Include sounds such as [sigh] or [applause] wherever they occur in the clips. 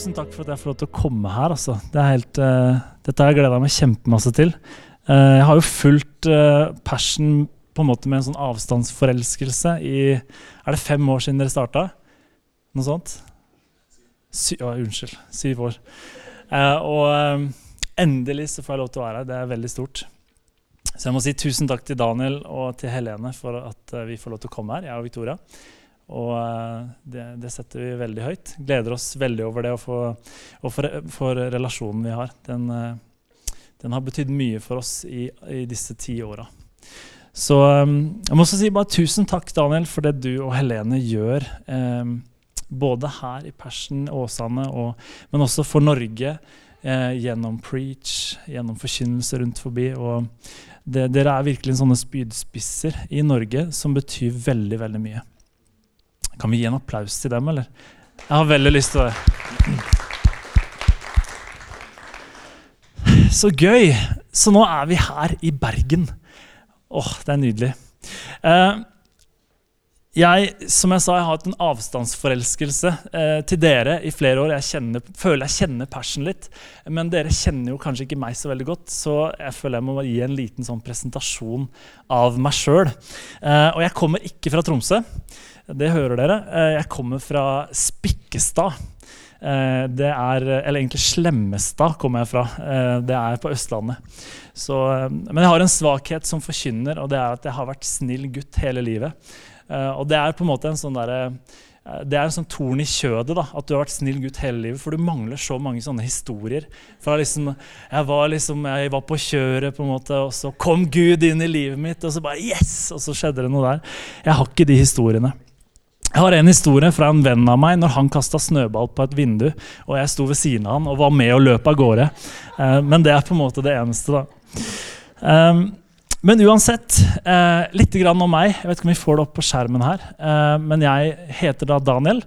Tusen takk for at jeg får lov til å komme her. Altså. Det helt, uh, dette har jeg gleda meg kjempemasse til. Uh, jeg har jo fulgt uh, Passion på en måte med en sånn avstandsforelskelse i Er det fem år siden dere starta? Noe sånt? Sy å, unnskyld. Syv år. Eh, og eh, endelig så får jeg lov til å være her. Det er veldig stort. Så jeg må si tusen takk til Daniel og til Helene for at eh, vi får lov til å komme her, jeg og Victoria. Og eh, det, det setter vi veldig høyt. Gleder oss veldig over det og for, og for, for relasjonen vi har. Den, eh, den har betydd mye for oss i, i disse ti åra. Så eh, jeg må også si bare tusen takk, Daniel, for det du og Helene gjør. eh, både her i Persen, Åsane, og, men også for Norge. Eh, gjennom preach, gjennom forkynnelse rundt forbi. Og det, dere er virkelig sånne spydspisser i Norge som betyr veldig, veldig mye. Kan vi gi en applaus til dem, eller? Jeg har veldig lyst til det. Så gøy! Så nå er vi her i Bergen. Åh, det er nydelig. Eh, jeg, som jeg sa, jeg har hatt en avstandsforelskelse eh, til dere i flere år. Jeg kjenner, føler jeg kjenner passion litt. Men dere kjenner jo kanskje ikke meg så veldig godt, så jeg føler jeg må gi en liten sånn presentasjon av meg sjøl. Eh, og jeg kommer ikke fra Tromsø. Det hører dere. Eh, jeg kommer fra Spikkestad. Eh, det er, eller egentlig Slemmestad kommer jeg fra. Eh, det er på Østlandet. Så, men jeg har en svakhet som forkynner, og det er at jeg har vært snill gutt hele livet. Og det er på en måte en sånn derre det er en sånn torn i kjødet da, at du har vært snill gutt hele livet. For du mangler så mange sånne historier. Fra liksom, jeg, var liksom, jeg var på kjøret, på en måte, og så kom Gud inn i livet mitt. Og så bare yes! Og så skjedde det noe der. Jeg har ikke de historiene. Jeg har en historie fra en venn av meg når han kasta snøball på et vindu, og jeg sto ved siden av han og var med og løp av gårde. Eh, men det er på en måte det eneste, da. Um, men uansett, eh, litt om meg. Jeg vet ikke om vi får det opp på skjermen her. Eh, men jeg heter da Daniel.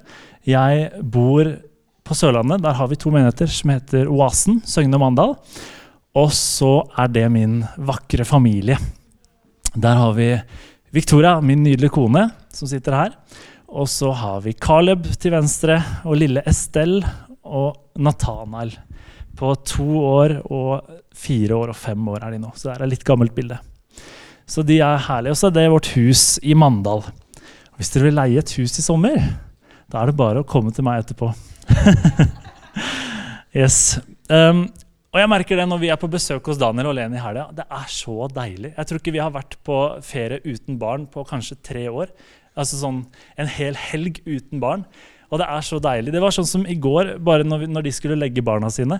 Jeg bor på Sørlandet. Der har vi to menigheter som heter Oasen, Søgne og Mandal. Og så er det min vakre familie. Der har vi Victoria, min nydelige kone, som sitter her. Og så har vi Caleb til venstre, og lille Estelle og Nathanael. På to år og fire år og fem år er de nå. Så det er et litt gammelt bilde. Så de er herlige. Og så er det vårt hus i Mandal. Hvis dere vil leie et hus i sommer, da er det bare å komme til meg etterpå. [laughs] yes. Um, og jeg merker det når vi er på besøk hos Daniel og Leni i helga. Det er så deilig. Jeg tror ikke vi har vært på ferie uten barn på kanskje tre år. Altså sånn en hel helg uten barn. Og det er så deilig. Det var sånn som i går, bare når, vi, når de skulle legge barna sine.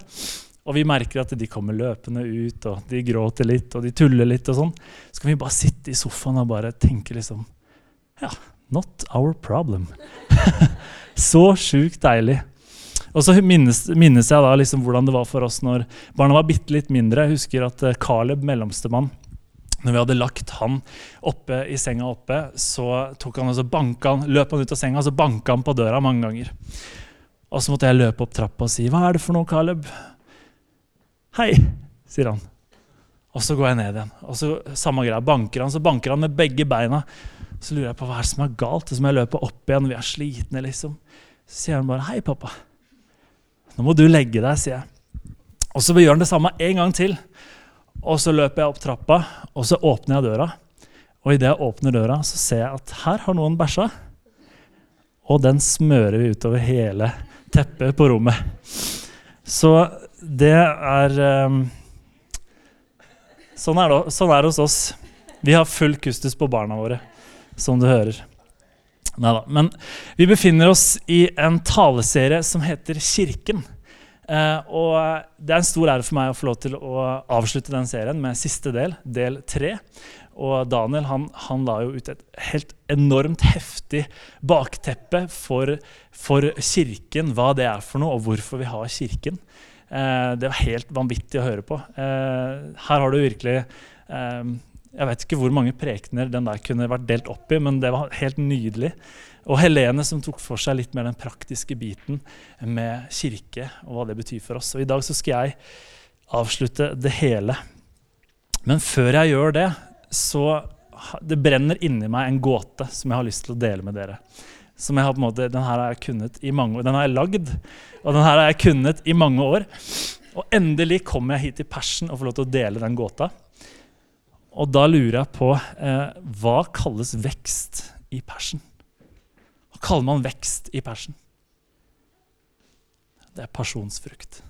Og vi merker at de kommer løpende ut, og de gråter litt og de tuller litt. og sånn. Så kan vi bare sitte i sofaen og bare tenke liksom Ja, not our problem. [laughs] så sjukt deilig. Og så minnes, minnes, jeg da liksom hvordan det var for oss når barna var bitte litt mindre. Jeg husker at Caleb, mellomstemann, når vi hadde lagt han oppe i senga oppe, så tok han og så banka han, løp han ut av senga og så banka han på døra mange ganger. Og så måtte jeg løpe opp trappa og si 'Hva er det for noe, Caleb?' 'Hei', sier han. Og så går jeg ned igjen. Og så samme greia, banker han, så banker han med begge beina. Så lurer jeg på hva er det som er galt. Så må jeg løpe opp igjen, vi er slitne, liksom. Så sier han bare 'Hei, pappa'. Nå må du legge deg, sier jeg. Og så gjør han det samme en gang til. Og så løper jeg opp trappa, og så åpner jeg døra. Og idet jeg åpner døra, så ser jeg at her har noen bæsja. Og den smører vi utover hele teppet på rommet. Så det er um, sånn, er det sånn er det hos oss. Vi har full kustus på barna våre, som du hører. Neida. Men vi befinner oss i en taleserie som heter Kirken. Eh, og det er en stor ære for meg å få lov til å avslutte den serien med siste del, del tre. Og Daniel han, han la jo ut et helt enormt heftig bakteppe for, for, kirken, hva det er for noe, og hvorfor vi har kirken. Eh, det var helt vanvittig å høre på. Eh, her har du virkelig Jeg vet ikke hvor mange prekener den der kunne vært delt opp i, men det var helt nydelig. Og Helene som tok for seg litt mer den praktiske biten med kirke og hva det betyr for oss. Og I dag så skal jeg avslutte det hele. Men før jeg gjør det, så det brenner inni meg en gåte som jeg har lyst til å dele med dere. Som jeg har på en måte, Den her har jeg kunnet i mange år. Den har jeg lagd, og den her har jeg kunnet i mange år. Og endelig kommer jeg hit til persen og får lov til å dele den gåta. Og da lurer jeg på eh, hva kalles vekst i persen? Kaller man vekst i persen? Det er pasjonsfrukt.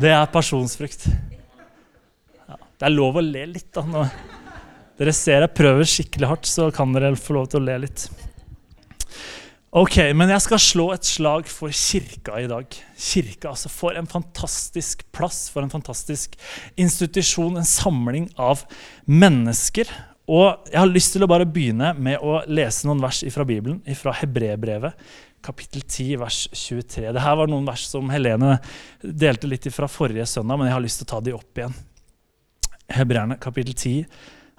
Det er pasjonsfrukt. Det er lov å le litt. da. Når dere ser jeg prøver skikkelig hardt, så kan dere få lov til å le litt. Ok, Men jeg skal slå et slag for kirka i dag. Kirka, altså For en fantastisk plass, for en fantastisk institusjon. En samling av mennesker. Og Jeg har lyst til å bare begynne med å lese noen vers fra Bibelen, fra Hebrebrevet, kapittel 10, vers 23. Dette var noen vers som Helene delte litt fra forrige søndag, men jeg har lyst til å ta de opp igjen. Hebreerne kapittel 10,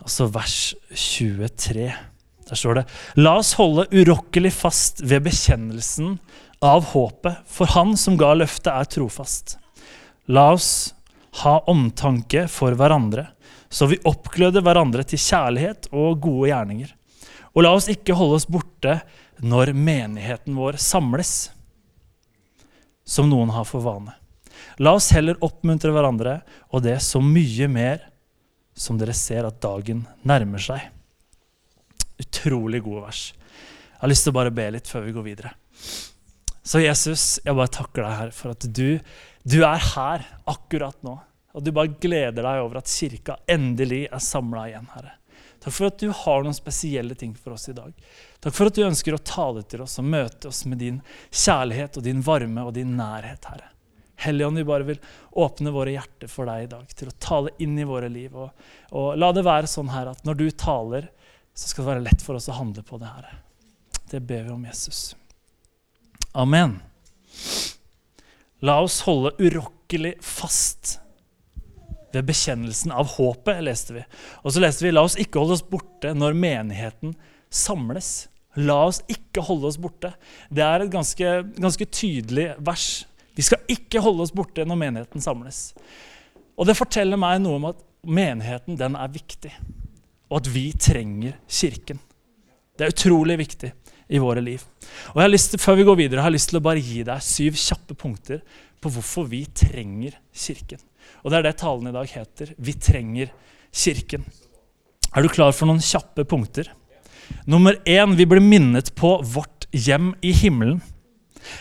altså vers 23. Der står det La oss holde urokkelig fast ved bekjennelsen av håpet, for Han som ga løftet, er trofast. La oss ha omtanke for hverandre, så vi oppgløder hverandre til kjærlighet og gode gjerninger. Og la oss ikke holde oss borte når menigheten vår samles, som noen har for vane. La oss heller oppmuntre hverandre, og det så mye mer som dere ser at dagen nærmer seg. Utrolig gode vers. Jeg har lyst til å bare be litt før vi går videre. Så Jesus, jeg bare takker deg her for at du, du er her akkurat nå. Og du bare gleder deg over at kirka endelig er samla igjen, Herre. Takk for at du har noen spesielle ting for oss i dag. Takk for at du ønsker å tale til oss og møte oss med din kjærlighet og din varme og din nærhet, Herre. Helligånd, vi bare vil åpne våre hjerter for deg i dag, til å tale inn i våre liv. Og, og, la det være sånn her at når du taler, så skal det være lett for oss å handle på det Herre. Det ber vi om Jesus. Amen. La oss holde urokkelig fast ved bekjennelsen av håpet, leste vi. Og så leste vi la oss ikke holde oss borte når menigheten samles. La oss ikke holde oss borte. Det er et ganske, ganske tydelig vers vi skal ikke holde oss borte når menigheten samles. Og det forteller meg noe om at menigheten den er viktig, og at vi trenger kirken. Det er utrolig viktig i våre liv. Og jeg har lyst til, Før vi går videre, har jeg lyst til å bare gi deg syv kjappe punkter på hvorfor vi trenger kirken. Og det er det talen i dag heter. Vi trenger kirken. Er du klar for noen kjappe punkter? Nummer én, vi blir minnet på vårt hjem i himmelen.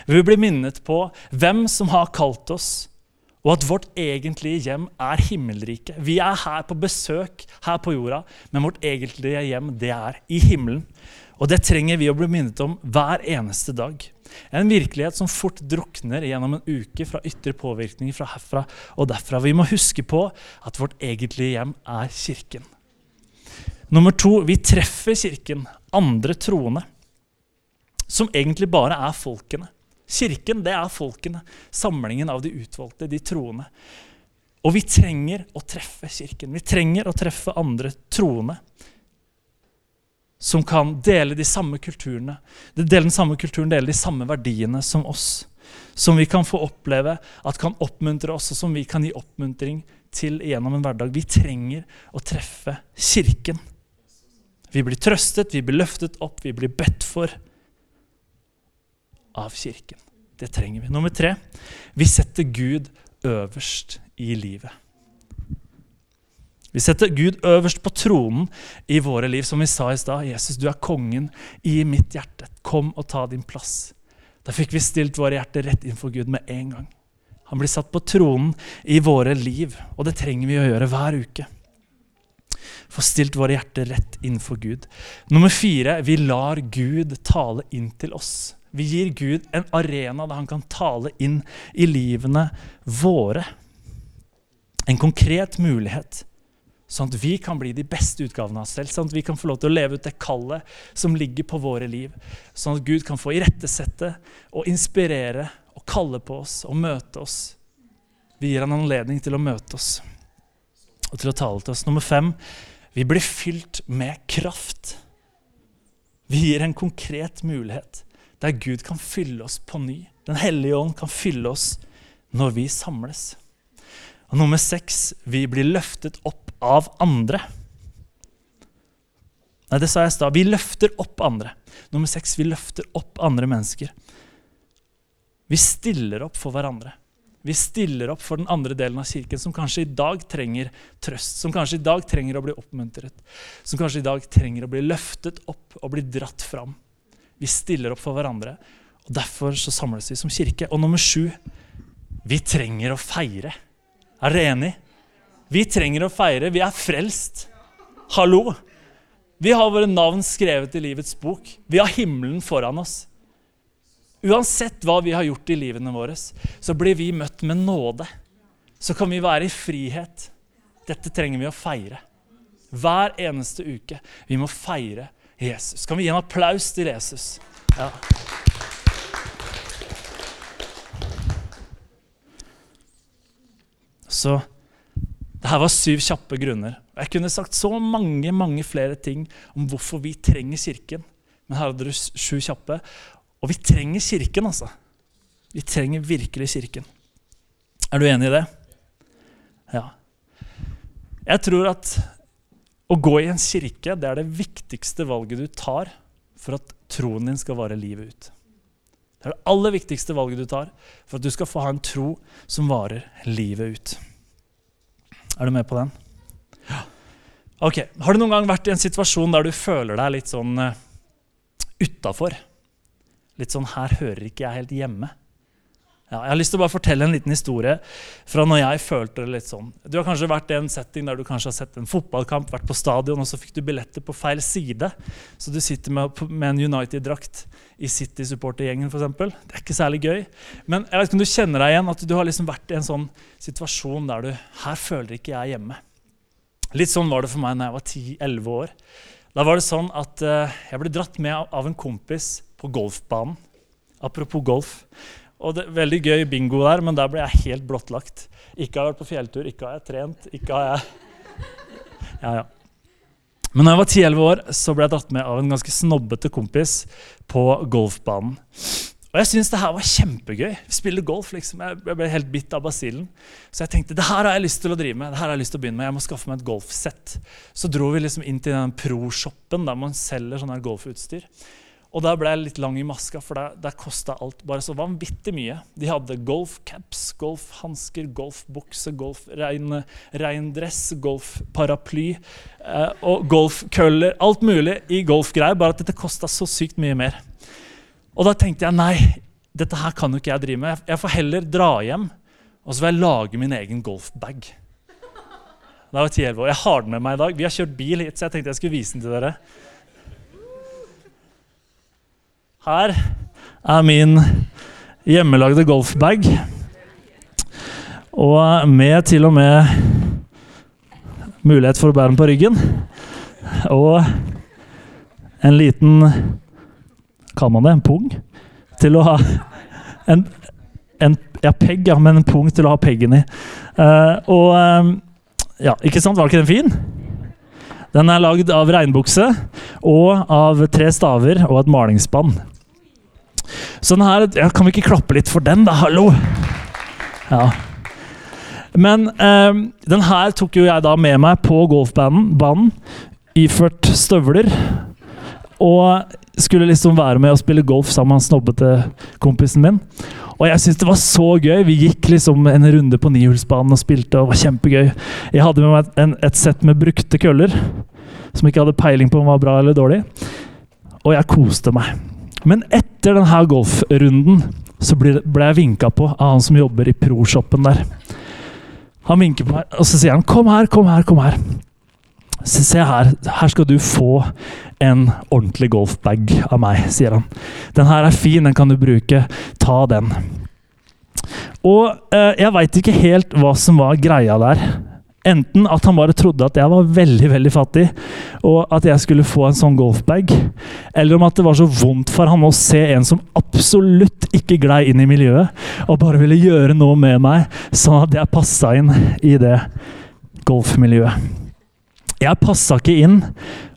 Vi blir minnet på hvem som har kalt oss, og at vårt egentlige hjem er himmelriket. Vi er her på besøk her på jorda, men vårt egentlige hjem det er i himmelen. Og det trenger vi å bli minnet om hver eneste dag. En virkelighet som fort drukner gjennom en uke fra ytre påvirkninger fra herfra og derfra. Vi må huske på at vårt egentlige hjem er kirken. Nummer to, vi treffer kirken, andre troende som egentlig bare er folkene. Kirken, det er folkene. Samlingen av de utvalgte, de troende. Og vi trenger å treffe Kirken. Vi trenger å treffe andre troende som kan dele de samme kulturene, dele den samme kulturen, dele de samme verdiene som oss. Som vi kan få oppleve at kan oppmuntre oss, og som vi kan gi oppmuntring til gjennom en hverdag. Vi trenger å treffe Kirken. Vi blir trøstet, vi blir løftet opp, vi blir bedt for av kirken. Det trenger vi. Nummer tre vi setter Gud øverst i livet. Vi setter Gud øverst på tronen i våre liv. Som vi sa i stad, Jesus, du er kongen i mitt hjerte. Kom og ta din plass. Da fikk vi stilt våre hjerter rett innenfor Gud med en gang. Han blir satt på tronen i våre liv, og det trenger vi å gjøre hver uke. Få stilt våre hjerter rett innenfor Gud. Nummer fire, vi lar Gud tale inn til oss. Vi gir Gud en arena der han kan tale inn i livene våre. En konkret mulighet, sånn at vi kan bli de beste utgavene av oss selv. Sånn at vi kan få lov til å leve ut det kallet som ligger på våre liv. Sånn at Gud kan få irettesette og inspirere og kalle på oss og møte oss. Vi gir han anledning til å møte oss og til å tale til oss. Nummer fem vi blir fylt med kraft. Vi gir en konkret mulighet der Gud kan fylle oss på ny. Den hellige ånd kan fylle oss når vi samles. Og nummer seks vi blir løftet opp av andre. Nei, det sa jeg i stad. Vi løfter opp andre. Nummer seks vi løfter opp andre mennesker. Vi stiller opp for hverandre. Vi stiller opp for den andre delen av kirken, som kanskje i dag trenger trøst, som kanskje i dag trenger å bli oppmuntret, som kanskje i dag trenger å bli løftet opp og bli dratt fram. Vi stiller opp for hverandre, og derfor så samles vi som kirke. Og nummer sju vi trenger å feire. Er dere enig? Vi trenger å feire. Vi er frelst. Hallo! Vi har våre navn skrevet i livets bok. Vi har himmelen foran oss. Uansett hva vi har gjort i livene våre, så blir vi møtt med nåde. Så kan vi være i frihet. Dette trenger vi å feire. Hver eneste uke. Vi må feire Jesus. Kan vi gi en applaus til Jesus? Ja. Så det her var syv kjappe grunner. Jeg kunne sagt så mange mange flere ting om hvorfor vi trenger Kirken. Men her hadde du sju kjappe. Og vi trenger Kirken, altså. Vi trenger virkelig Kirken. Er du enig i det? Ja. Jeg tror at å gå i en kirke det er det viktigste valget du tar for at troen din skal vare livet ut. Det er det aller viktigste valget du tar for at du skal få ha en tro som varer livet ut. Er du med på den? Ja. Ok, Har du noen gang vært i en situasjon der du føler deg litt sånn uh, utafor? Litt sånn 'her hører ikke jeg helt hjemme'. Ja, jeg har lyst til å bare fortelle en liten historie fra når jeg følte det litt sånn. Du har kanskje vært i en setting der du kanskje har sett en fotballkamp, vært på stadion, og så fikk du billetter på feil side. Så du sitter med, med en United-drakt i City-supportergjengen f.eks. Det er ikke særlig gøy. Men jeg vet ikke om du kjenner deg igjen at du har liksom vært i en sånn situasjon der du Her føler ikke jeg hjemme. Litt sånn var det for meg da jeg var 10-11 år. Da var det sånn at uh, jeg ble dratt med av en kompis på golfbanen. Apropos golf. Og det, Veldig gøy bingo der, men der ble jeg helt blottlagt. Ikke har jeg vært på fjelltur, ikke har jeg trent, ikke har jeg Ja, ja. Men da jeg var 10-11 år, så ble jeg dratt med av en ganske snobbete kompis på golfbanen. Og jeg syntes det her var kjempegøy. Vi spiller golf, liksom. Jeg ble helt bitt av basillen. Så jeg tenkte det her har jeg lyst til å drive med. det her har Jeg lyst til å begynne med. Jeg må skaffe meg et golfsett. Så dro vi liksom inn til den pro-shoppen der man selger sånn her golfutstyr. Og der ble jeg litt lang i maska, for der, der kosta alt bare så vanvittig mye. De hadde golfcaps, golfhansker, golfbukse, golfreindress, golfparaply eh, og golfkøller. Alt mulig i golfgreier, bare at dette kosta så sykt mye mer. Og da tenkte jeg nei, dette her kan jo ikke jeg drive med. Jeg får heller dra hjem og så vil jeg lage min egen golfbag. Da var jeg 10 år. Jeg har den med meg i dag. Vi har kjørt bil hit, så jeg tenkte jeg skulle vise den til dere. Her er min hjemmelagde golfbag. Og med til og med mulighet for å bære den på ryggen. Og en liten Kan man det? En pung? Til å ha en, en Ja, pegg, ja, men en pung til å ha peggen i. Uh, og um, Ja, ikke sant? Var ikke den fin? Den er lagd av regnbukse og av tre staver og et malingsspann. Sånn her, ja, Kan vi ikke klappe litt for den, da? Hallo! Ja. Men eh, den her tok jo jeg da med meg på golfbanen, iført støvler. Og skulle liksom være med og spille golf sammen med snobbete kompisen min. Og jeg syntes det var så gøy. Vi gikk liksom en runde på nihulsbanen og spilte. og det var kjempegøy. Jeg hadde med meg et, et sett med brukte køller, som ikke hadde peiling på om var bra eller dårlig. Og jeg koste meg. Men etter denne golfrunden så ble, jeg vinka på av han som jobber i pro-shoppen der. Han vinker på meg, og så sier han 'Kom her, kom her, kom her'. Se, se her, her skal du få en ordentlig golfbag av meg, sier han. Den her er fin, den kan du bruke. Ta den. Og eh, jeg veit ikke helt hva som var greia der. Enten at han bare trodde at jeg var veldig veldig fattig, og at jeg skulle få en sånn golfbag, eller om at det var så vondt for han å se en som absolutt ikke glei inn i miljøet, og bare ville gjøre noe med meg, sånn at jeg passa inn i det golfmiljøet. Jeg passa ikke inn,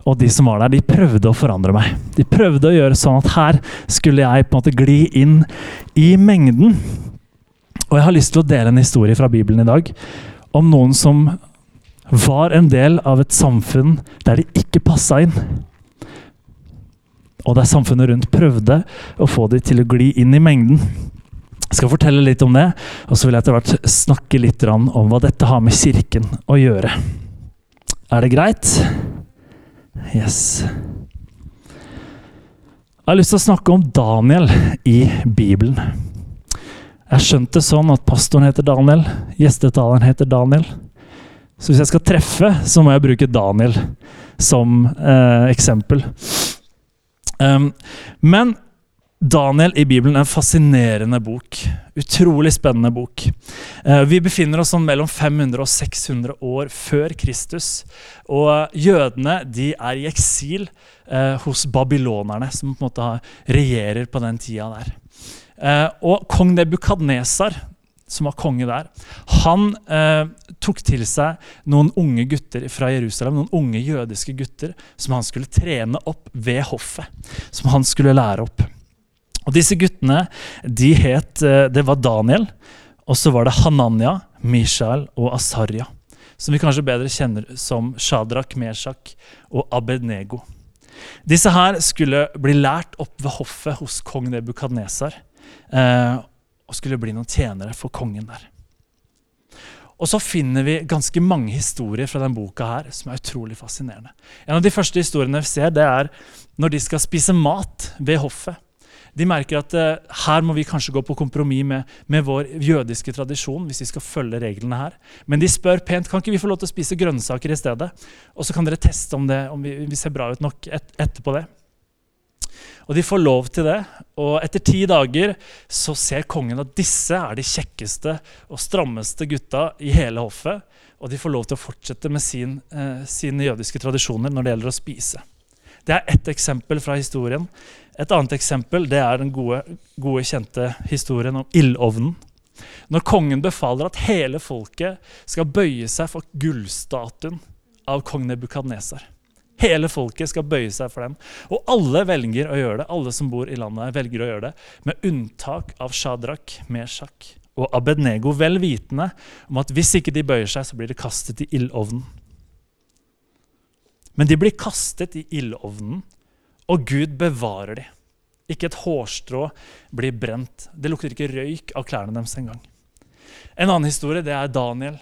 og de som var der, de prøvde å forandre meg. De prøvde å gjøre sånn at her skulle jeg på en måte gli inn i mengden. Og jeg har lyst til å dele en historie fra Bibelen i dag om noen som var en del av et samfunn der de ikke passa inn. Og der samfunnet rundt prøvde å få dem til å gli inn i mengden. Jeg skal fortelle litt om det, og så vil jeg etter hvert snakke litt om hva dette har med kirken å gjøre. Er det greit? Yes. Jeg har lyst til å snakke om Daniel i Bibelen. Jeg har skjønt det sånn at pastoren heter Daniel, gjestetaleren heter Daniel. Så hvis jeg skal treffe, så må jeg bruke Daniel som eh, eksempel. Um, men Daniel i Bibelen er en fascinerende bok. Utrolig spennende bok. Uh, vi befinner oss sånn mellom 500 og 600 år før Kristus. Og jødene de er i eksil uh, hos babylonerne, som på en måte regjerer på den tida der. Uh, og kong Nebukadnesar, som var konge der, han eh, tok til seg noen unge gutter fra Jerusalem, noen unge jødiske gutter, som han skulle trene opp ved hoffet. Som han skulle lære opp. Og Disse guttene de het, eh, det var Daniel, og så var det Hananya, Mishael og Asarya. Som vi kanskje bedre kjenner som Shadrach, Meshach og Abednego. Disse her skulle bli lært opp ved hoffet hos kong Nebukadnesar. Eh, og skulle bli noen tjenere for kongen der. Og så finner vi ganske mange historier fra denne boka her som er utrolig fascinerende. En av de første historiene vi ser, det er når de skal spise mat ved hoffet. De merker at eh, her må vi kanskje gå på kompromiss med, med, vår jødiske tradisjon. hvis vi skal følge reglene her. Men de spør pent kan ikke vi få lov til å spise grønnsaker i stedet. Og så kan dere teste om, det, om vi, vi, ser bra ut nok et, etterpå det. Og de får lov til det. Og etter ti dager så ser kongen at disse er de kjekkeste og strammeste gutta i hele hoffet. Og de får lov til å fortsette med sin, eh, sine jødiske tradisjoner når det gjelder å spise. Det er ett eksempel fra historien. Et annet eksempel det er den gode, gode kjente historien om ildovnen. Når kongen befaler at hele folket skal bøye seg for gullstatuen av kong Nebukadnesar. Hele folket skal bøye seg for dem. Og alle velger å gjøre det. Alle som bor i landet velger å gjøre det, med unntak av Shadrach, Meshach og Abednego, vel vitende om at hvis ikke de bøyer seg, så blir de kastet i ildovnen. Men de blir kastet i ildovnen, og Gud bevarer dem. Ikke et hårstrå blir brent. Det lukter ikke røyk av klærne deres engang. En annen historie det er Daniel,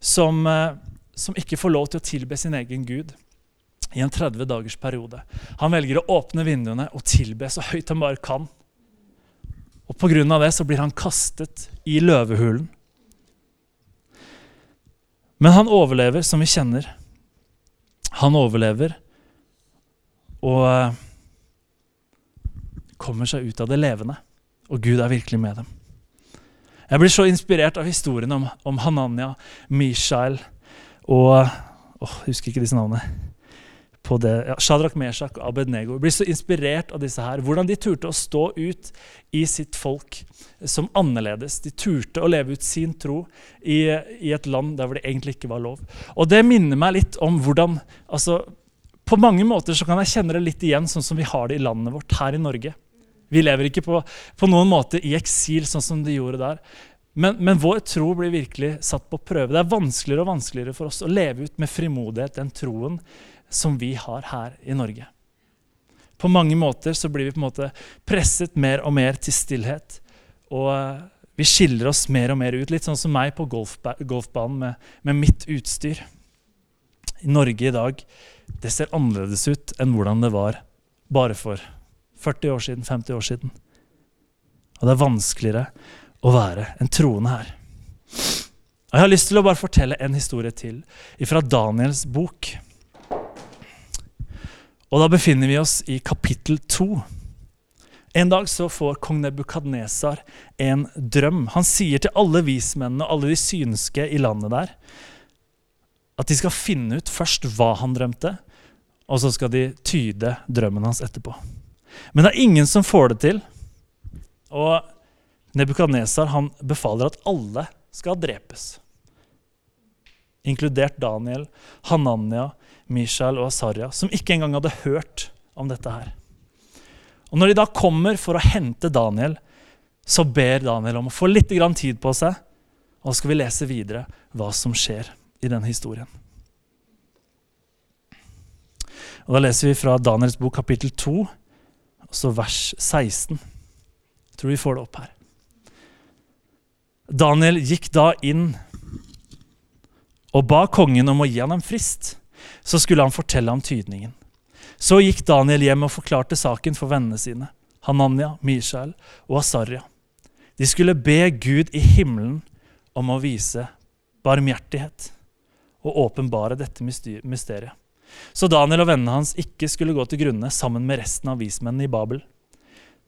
som, eh, som ikke får lov til å tilbe sin egen gud i en 30 dagers periode. Han velger å åpne vinduene og tilbe så høyt han bare kan. Og Pga. det så blir han kastet i løvehulen. Men han overlever, som vi kjenner. Han overlever og eh, kommer seg ut av det levende. Og Gud er virkelig med dem. Jeg blir så inspirert av historien om, om Hananya, Mishael og åh, Jeg husker ikke disse navnene. På det, ja, Shadrach Meshach og Abednego. Blir så inspirert av disse her. Hvordan de turte å stå ut i sitt folk som annerledes. De turte å leve ut sin tro i, i et land der hvor det egentlig ikke var lov. Og det minner meg litt om hvordan altså, på mange måter så kan jeg kjenne det litt igjen sånn som vi har det i landet vårt her i Norge. Vi lever ikke på, på noen måte i eksil sånn som de gjorde der. Men, men, vår tro blir virkelig satt på prøve. Det er vanskeligere og vanskeligere for oss å leve ut med frimodighet den troen som vi har her i Norge. På mange måter så blir vi på en måte presset mer og mer til stillhet. Og eh, vi skiller oss mer og mer ut, litt sånn som meg på golfba golfbanen med, med mitt utstyr. I Norge i dag det ser annerledes ut enn hvordan det var bare for 40 år siden, 50 år siden. Og det er vanskeligere å være en troende her. Og Jeg har lyst til å bare fortelle en historie til fra Daniels bok. Og Da befinner vi oss i kapittel to. En dag så får kong Nebukadnesar en drøm. Han sier til alle vismennene og alle de synske i landet der at de skal finne ut først hva han drømte, og så skal de tyde drømmen hans etterpå. Men det er ingen som får det til. Og Nebukadnesar befaler at alle skal drepes. Inkludert Daniel, Hananya, Mishael og Asarja, som ikke engang hadde hørt om dette her. Og Når de da kommer for å hente Daniel, så ber Daniel om å få litt tid på seg. Og så skal vi lese videre hva som skjer i denne historien. Og Da leser vi fra Daniels bok kapittel 2, også vers 16. Jeg tror vi får det opp her. Daniel gikk da inn og ba kongen om å gi ham en frist. Så skulle han fortelle ham tydningen. Så gikk Daniel hjem og forklarte saken for vennene sine, Hananya, Mishael og Asarya. De skulle be Gud i himmelen om å vise barmhjertighet og åpenbare dette mysteriet. Så Daniel og vennene hans ikke skulle gå til grunne sammen med resten av vismennene i Babel.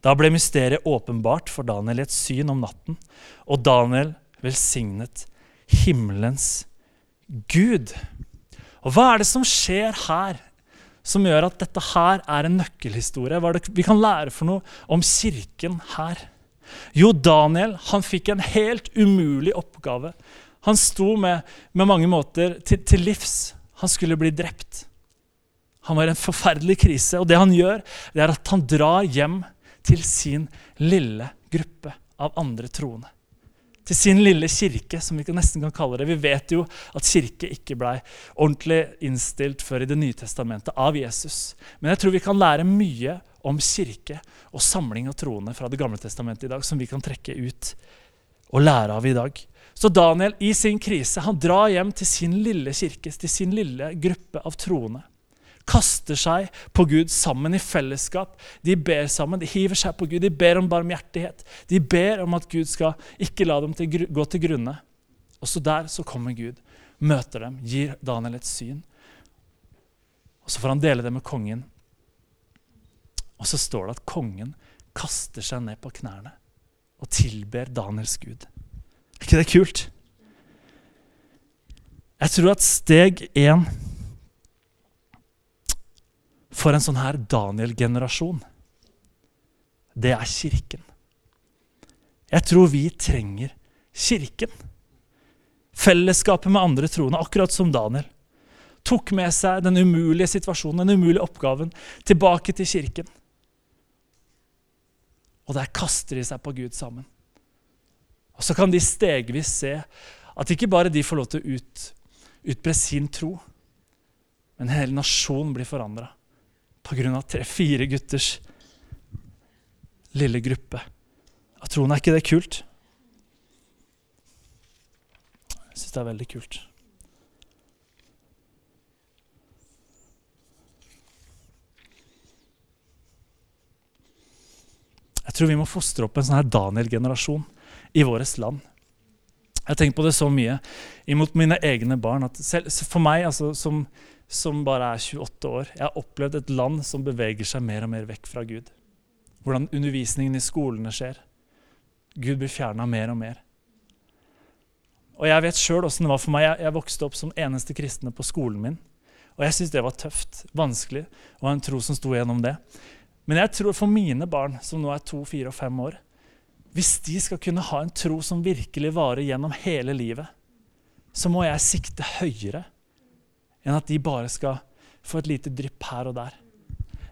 Da ble mysteriet åpenbart for Daniel i et syn om natten, og Daniel velsignet himmelens Gud. Og hva er det som skjer her, som gjør at dette her er en nøkkelhistorie? Hva er det vi kan lære for noe om kirken her? Jo, Daniel han fikk en helt umulig oppgave. Han sto med, med mange måter til, til livs. Han skulle bli drept. Han var i en forferdelig krise. Og det han gjør, det er at han drar hjem til sin lille gruppe av andre troende. Til sin lille kirke, som vi nesten kan kalle det. Vi vet jo at kirke ikke blei ordentlig innstilt før i Det nye testamentet av Jesus. Men jeg tror vi kan lære mye om kirke og samling av troende fra Det gamle testamentet i dag, som vi kan trekke ut og lære av i dag. Så Daniel i sin krise han drar hjem til sin lille kirke, til sin lille gruppe av troende kaster seg på Gud sammen i fellesskap. De ber sammen, de hiver seg på Gud, de ber om barmhjertighet. De ber om at Gud skal ikke la dem til, gå til grunne. Og så der så kommer Gud, møter dem, gir Daniel et syn. Og så får han dele det med kongen. Og så står det at kongen kaster seg ned på knærne og tilber Daniels Gud. Er ikke det kult? Jeg tror at steg én for en sånn her Daniel-generasjon, det er kirken. Jeg tror vi trenger kirken. Fellesskapet med andre troende, akkurat som Daniel. Tok med seg den umulige situasjonen, den umulige oppgaven, tilbake til kirken. Og der kaster de seg på Gud sammen. Og så kan de stegvis se at ikke bare de får lov til å ut, utbre sin tro, men hele nasjonen blir forandra pga. tre-fire gutters lille gruppe. Jeg tror er ikke det kult? Jeg syns det er veldig kult. Jeg tror vi må fostre opp en sånn her Daniel-generasjon i vårt land. Jeg har tenkt på det så mye imot mine egne barn. at selv, For meg, altså, som som bare er 28 år. Jeg har opplevd et land som beveger seg mer og mer vekk fra Gud. Hvordan undervisningen i skolene skjer. Gud blir fjerna mer og mer. Og Jeg vet sjøl åssen det var for meg. Jeg, jeg, vokste opp som eneste kristne på skolen min. Og jeg syntes det var tøft, vanskelig, å ha en tro som sto gjennom det. Men jeg tror for mine barn, som nå er to, fire og fem år Hvis de skal kunne ha en tro som virkelig varer gjennom hele livet, så må jeg sikte høyere enn at de bare skal få et lite drypp her og der.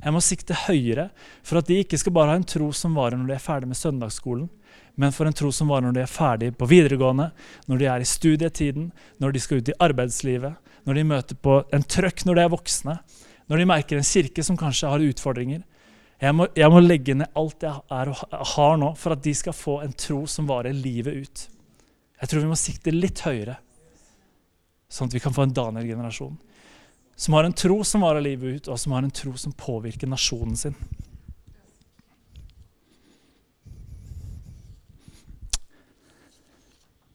Jeg må sikte høyere for at de ikke skal bare ha en tro som varer når de er ferdig med søndagsskolen, men for en tro som varer når de er ferdig på videregående, når de er i studietiden, når de skal ut i arbeidslivet, når de møter på en trøkk når de er voksne, når de merker en kirke som kanskje har utfordringer. Jeg må, jeg må legge ned alt jeg er og har nå, for at de skal få en tro som varer livet ut. Jeg tror vi må sikte litt høyere Sånn at vi kan få en Daniel-generasjon som har en tro som varer livet ut, og som har en tro som påvirker nasjonen sin.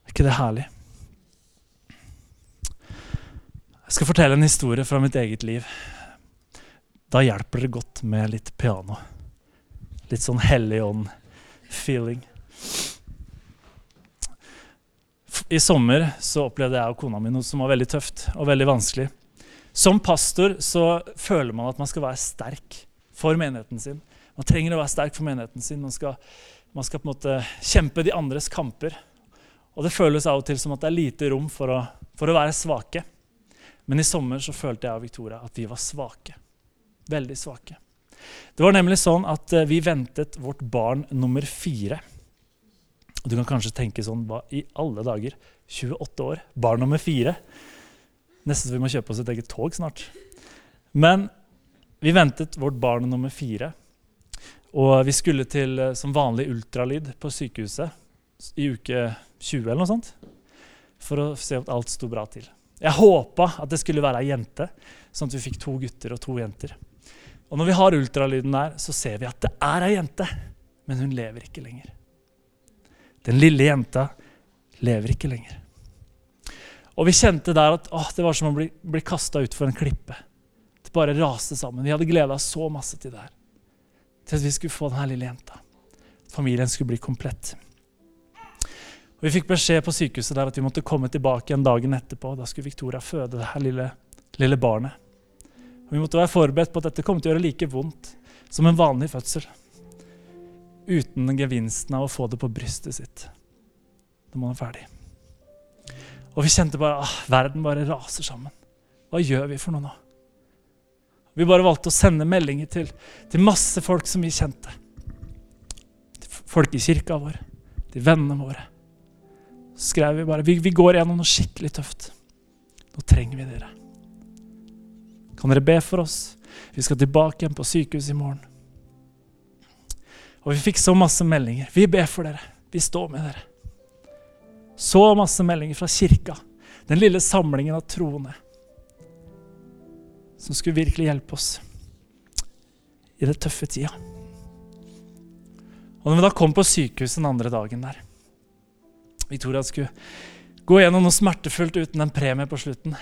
Er ikke det herlig? Jeg skal fortelle en historie fra mitt eget liv. Da hjelper det godt med litt piano. Litt sånn hellig ånd-feeling. I sommer så opplevde jeg og kona mi noe som var veldig tøft og veldig vanskelig. Som pastor så føler man at man skal være sterk for menigheten sin. Man trenger å være sterk for menigheten sin. Man skal, man skal på en måte kjempe de andres kamper. Og det føles av og til som at det er lite rom for å, for å være svake. Men i sommer så følte jeg og Victoria at vi var svake. Veldig svake. Det var nemlig sånn at eh, vi ventet vårt barn nummer fire. Du kan kanskje tenke sånn Hva i alle dager? 28 år, barn nummer fire. Nesten så vi må kjøpe oss et eget tog snart. Men vi ventet vårt barn nummer fire. Og vi skulle til eh, som vanlig ultralyd på sykehuset i uke 20 eller noe sånt. For å se at alt sto bra til. Jeg håpa at det skulle være ei jente, sånn at vi fikk to gutter og to jenter. Og når vi har ultralyden der, så ser vi at det er ei jente, men hun lever ikke lenger. Den lille jenta lever ikke lenger. Og vi kjente der at åh, det var som å bli, bli kasta utfor en klippe. Det bare raste sammen. Vi hadde gleda oss så masse til det her. Til at vi skulle få denne lille jenta. Familien skulle bli komplett. Og Vi fikk beskjed på sykehuset der at vi måtte komme tilbake en dagen etterpå. Da skulle Victoria føde det her lille, lille barnet. Og Vi måtte være forberedt på at dette kom til å gjøre like vondt som en vanlig fødsel. Uten gevinsten av å få det på brystet sitt når man er ferdig. Og vi kjente bare at ah, verden bare raser sammen. Hva gjør vi for noe nå? Vi bare valgte å sende meldinger til, til masse folk som vi kjente. Til folk i kirka vår, til vennene våre. Så skrev vi bare vi, vi går gjennom noe skikkelig tøft. Nå trenger vi dere. Kan dere be for oss? Vi skal tilbake igjen på sykehuset i morgen. Og vi fikk så masse meldinger. Vi ber for dere. Vi står med dere. Så masse meldinger fra kirka. Den lille samlingen av troende. Som skulle virkelig hjelpe oss i den tøffe tida. Og når vi da kom på sykehuset den andre dagen der Victoria skulle gå gjennom noe smertefullt uten en premie på slutten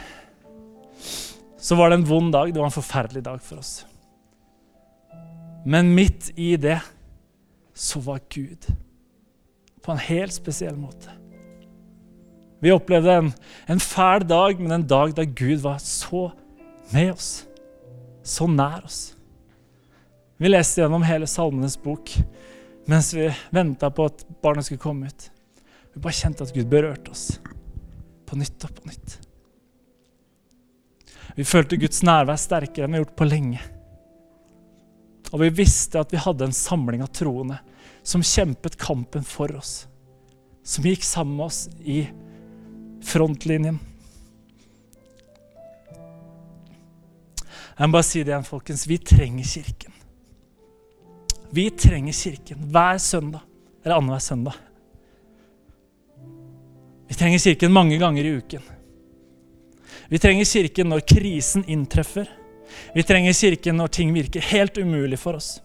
så var det en vond dag. Det var en forferdelig dag for oss. Men midt i det så var Gud på en helt spesiell måte. Vi opplevde en, en fæl dag, men en dag da Gud var så med oss. Så nær oss. Vi leste gjennom hele Salmenes bok mens vi venta på at barnet skulle komme ut. Vi bare kjente at Gud berørte oss på nytt og på nytt. Vi følte Guds nærvær sterkere enn vi har gjort på lenge. Og vi visste at vi hadde en samling av troende som kjempet kampen for oss. Som gikk sammen med oss i frontlinjen. Jeg må bare si det igjen, folkens. Vi trenger Kirken. Vi trenger Kirken hver søndag. Eller annenhver søndag. Vi trenger Kirken mange ganger i uken. Vi trenger kirken når krisen inntreffer. Vi trenger kirken når ting virker helt umulig for oss.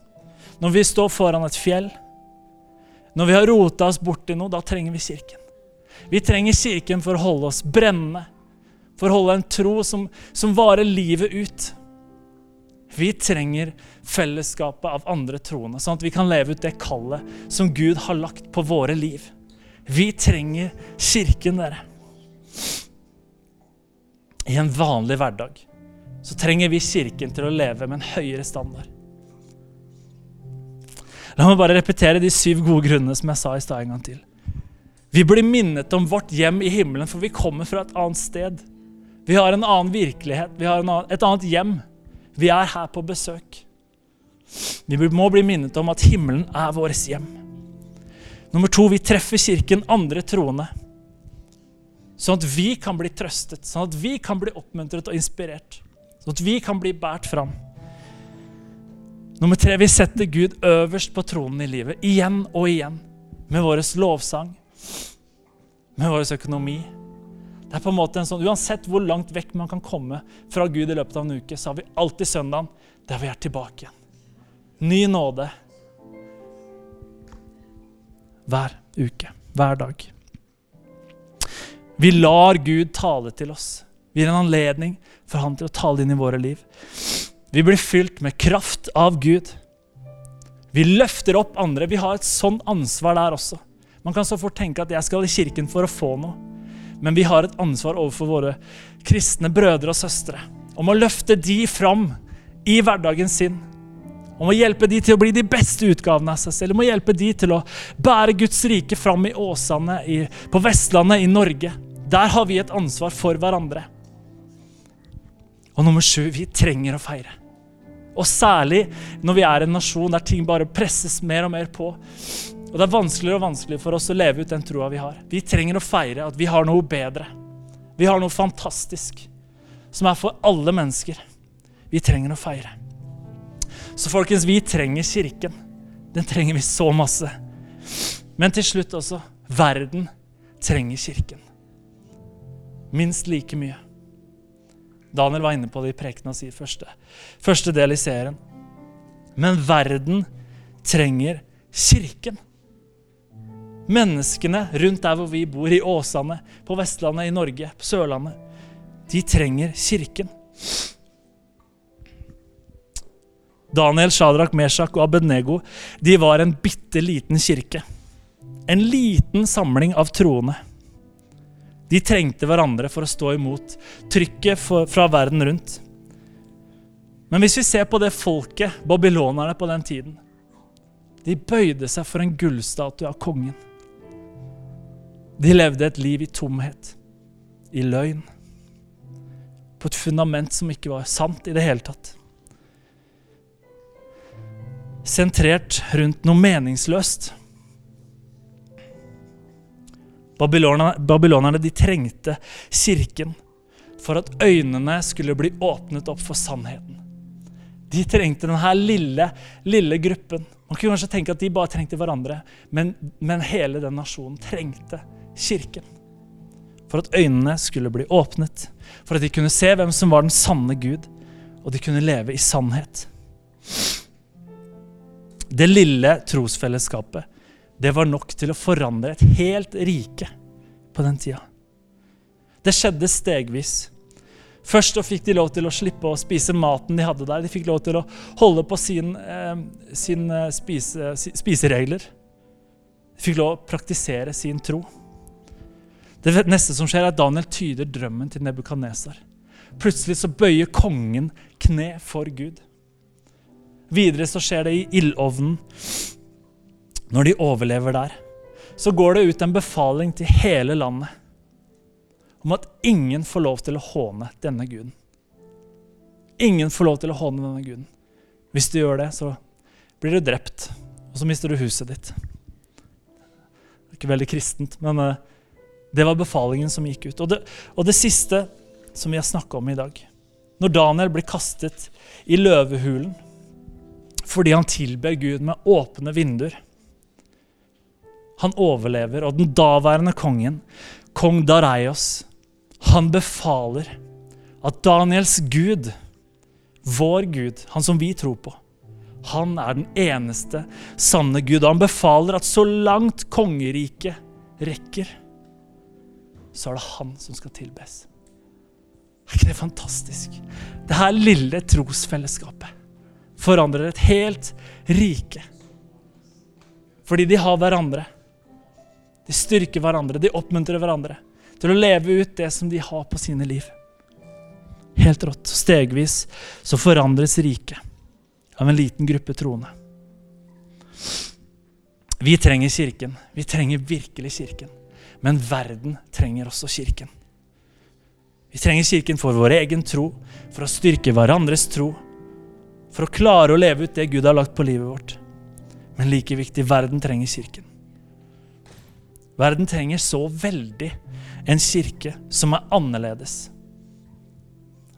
Når vi står foran et fjell. Når vi har rota oss borti noe, da trenger vi kirken. Vi trenger kirken for å holde oss brennende, for å holde en tro som, som varer livet ut. Vi trenger fellesskapet av andre troende, sånn at vi kan leve ut det kallet som Gud har lagt på våre liv. Vi trenger kirken, dere i en vanlig hverdag, så trenger vi Kirken til å leve med en høyere standard. La meg bare repetere de syv gode grunnene som jeg sa i stad en gang til. Vi blir minnet om vårt hjem i himmelen, for vi kommer fra et annet sted. Vi har en annen virkelighet, vi har annen, et annet hjem. Vi er her på besøk. Vi må bli minnet om at himmelen er vårt hjem. Nummer to, vi treffer Kirken, andre troende. Sånn at vi kan bli trøstet, sånn at vi kan bli oppmuntret og inspirert. Sånn at vi kan bli båret fram. Nummer tre, vi setter Gud øverst på tronen i livet, igjen og igjen. Med vår lovsang, med vår økonomi. Det er på en måte en sånn, Uansett hvor langt vekk man kan komme fra Gud i løpet av en uke, så har vi alltid søndagen der vi er tilbake igjen. Ny nåde hver uke, hver dag. Vi lar Gud tale til oss. Vi gir en anledning for Han til å tale inn i våre liv. Vi blir fylt med kraft av Gud. Vi løfter opp andre. Vi har et sånn ansvar der også. Man kan så fort tenke at jeg skal i kirken for å få noe. Men vi har et ansvar overfor våre kristne brødre og søstre om å løfte de fram i hverdagen sin. Om å hjelpe de til å bli de beste utgavene av seg selv. Om å hjelpe de til å bære Guds rike fram i Åsane, i, på Vestlandet, i Norge. Der har vi et ansvar for hverandre. Og nummer sju, vi trenger å feire. Og særlig når vi er en nasjon der ting bare presses mer og mer på. Og det er vanskeligere og vanskeligere for oss å leve ut den troa vi har. Vi trenger å feire at vi har noe bedre. Vi har noe fantastisk som er for alle mennesker. Vi trenger å feire. Så folkens, vi trenger kirken. Den trenger vi så masse. Men til slutt også verden trenger kirken. Minst like mye. Daniel var inne på det i prekena si første, første del i serien. Men verden trenger kirken. Menneskene rundt der hvor vi bor, i Åsane, på Vestlandet, i Norge, på Sørlandet, de trenger kirken. Daniel, Shadrach, Meshach og Abednego de var en bitte liten kirke. En liten samling av troende. De trengte hverandre for å stå imot trykket fra verden rundt. Men hvis vi ser på det folket, babylonerne på den tiden De bøyde seg for en gullstatue av kongen. De levde et liv i tomhet, i løgn, på et fundament som ikke var sant i det hele tatt. Sentrert rundt noe meningsløst. Babylonerne, babylonerne de trengte kirken for at øynene skulle bli åpnet opp for sannheten. De trengte denne lille, lille gruppen. Man kunne kanskje tenke at de bare trengte hverandre, men, men hele den nasjonen trengte kirken. For at øynene skulle bli åpnet, for at de kunne se hvem som var den sanne Gud, og de kunne leve i sannhet. Det lille trosfellesskapet, det var nok til å forandre et helt rike på den tida. Det skjedde stegvis. Først fikk de lov til å slippe å spise maten de hadde der. De fikk lov til å holde på sin, eh, eh, spise, spiseregler. De fikk lov å praktisere sin tro. Det neste som skjer, er at Daniel tyder drømmen til Nebukadnesar. Plutselig så bøyer kongen kne for Gud. Videre så skjer det i ildovnen. Når de overlever der, så går det ut en befaling til hele landet om at ingen får lov til å håne denne guden. Ingen får lov til å håne denne guden. Hvis du gjør det, så blir du drept, og så mister du huset ditt. Det er ikke veldig kristent, men uh, det var befalingen som gikk ut. Og det, og det siste som vi har snakka om i dag Når Daniel blir kastet i løvehulen fordi han tilber Gud med åpne vinduer Han overlever, og den daværende kongen, kong Dareios, han befaler at Daniels Gud, vår Gud, han som vi tror på, han er den eneste sanne Gud. Og han befaler at så langt kongeriket rekker, så er det han som skal tilbes. Er ikke det fantastisk? Det her lille trosfellesskapet forandrer et helt rike. Fordi de har hverandre. De styrker hverandre, de oppmuntrer hverandre til å leve ut det som de har på sine liv. Helt rått. Stegvis så forandres riket av en liten gruppe troende. Vi trenger Kirken. Vi trenger virkelig Kirken. Men verden trenger også Kirken. Vi trenger Kirken for vår egen tro, for å styrke hverandres tro, for å klare å leve ut det Gud har lagt på livet vårt. Men like viktig, verden trenger Kirken. Verden trenger så veldig en kirke som er annerledes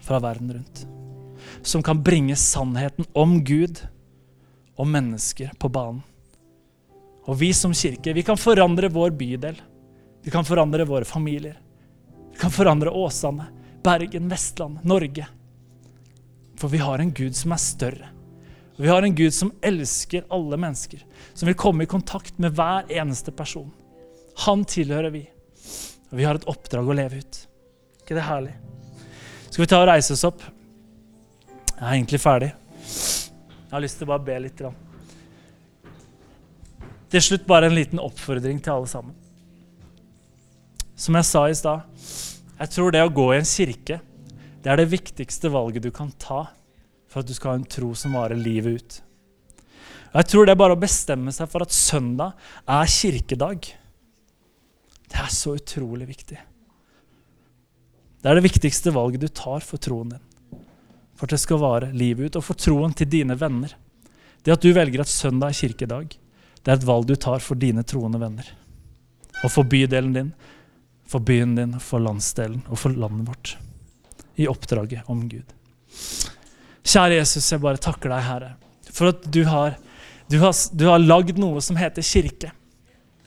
fra verden rundt. Som kan bringe sannheten om Gud og mennesker på banen. Og vi som kirke, vi kan forandre vår bydel. Vi kan forandre våre familier. Vi kan forandre Åsane, Bergen, Vestland, Norge. For vi har en Gud som er større. Vi har en Gud som elsker alle mennesker. Som vil komme i kontakt med hver eneste person. Han tilhører vi. Og vi har et oppdrag å leve ut. ikke det herlig? Skal vi ta og reise oss opp? Jeg er egentlig ferdig. Jeg har lyst til å bare be litt. Til slutt bare en liten oppfordring til alle sammen. Som jeg sa i stad, jeg tror det å gå i en kirke, det er det viktigste valget du kan ta for at du skal ha en tro som varer livet ut. Og jeg tror det er bare å bestemme seg for at søndag er kirkedag. Det er så utrolig viktig. Det er det viktigste valget du tar for troen din. For at det skal vare livet ut, og for troen til dine venner. Det at du velger at søndag er kirkedag, det er et valg du tar for dine troende venner. Og for bydelen din, for byen din, for landsdelen og for landet vårt. I oppdraget om Gud. Kjære Jesus, jeg bare takker deg, Herre, for at du har, har, har lagd noe som heter kirke.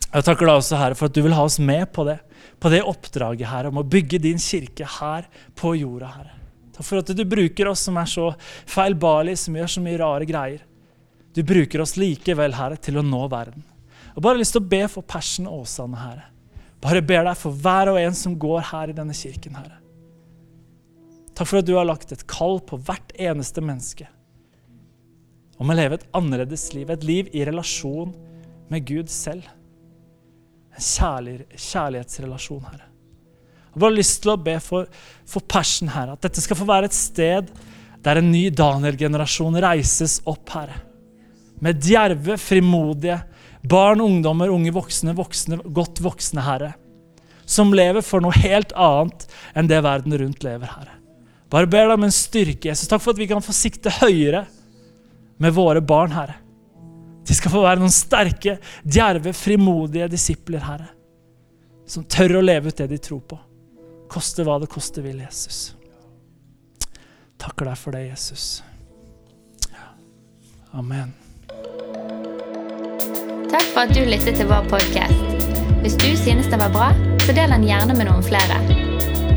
Jeg takker deg også, Herre, for at du vil ha oss med på det. På det oppdraget her om å bygge din kirke her på jorda, Herre. Takk for at du bruker oss som er så feilbarlige, som gjør så mye rare greier. Du bruker oss likevel, Herre, til å nå verden. Og bare lyst til å be for Persen og Åsane, Herre. Bare ber deg for hver og en som går her i denne kirken, Herre. Takk for at du har lagt et kall på hvert eneste menneske om å leve et annerledes liv, et liv i relasjon med Gud selv. En kjærlig, kjærlighetsrelasjon, Herre. Jeg har bare lyst til å be for, for Persen, Herre, at dette skal få være et sted der en ny Daniel-generasjon reises opp, Herre med djerve, frimodige barn, ungdommer, unge voksne, voksne, godt voksne, Herre. Som lever for noe helt annet enn det verden rundt lever, Herre. Bare ber deg om en styrke, Jesus. Takk for at vi kan få sikte høyere med våre barn, Herre. De skal få være noen sterke, djerve, frimodige disipler, Herre. Som tør å leve ut det de tror på. Koste hva det koste vil, Jesus. Takker deg for det, Jesus. Amen. Takk for at du lyttet til vår podkast. Hvis du synes det var bra, så del den gjerne med noen flere.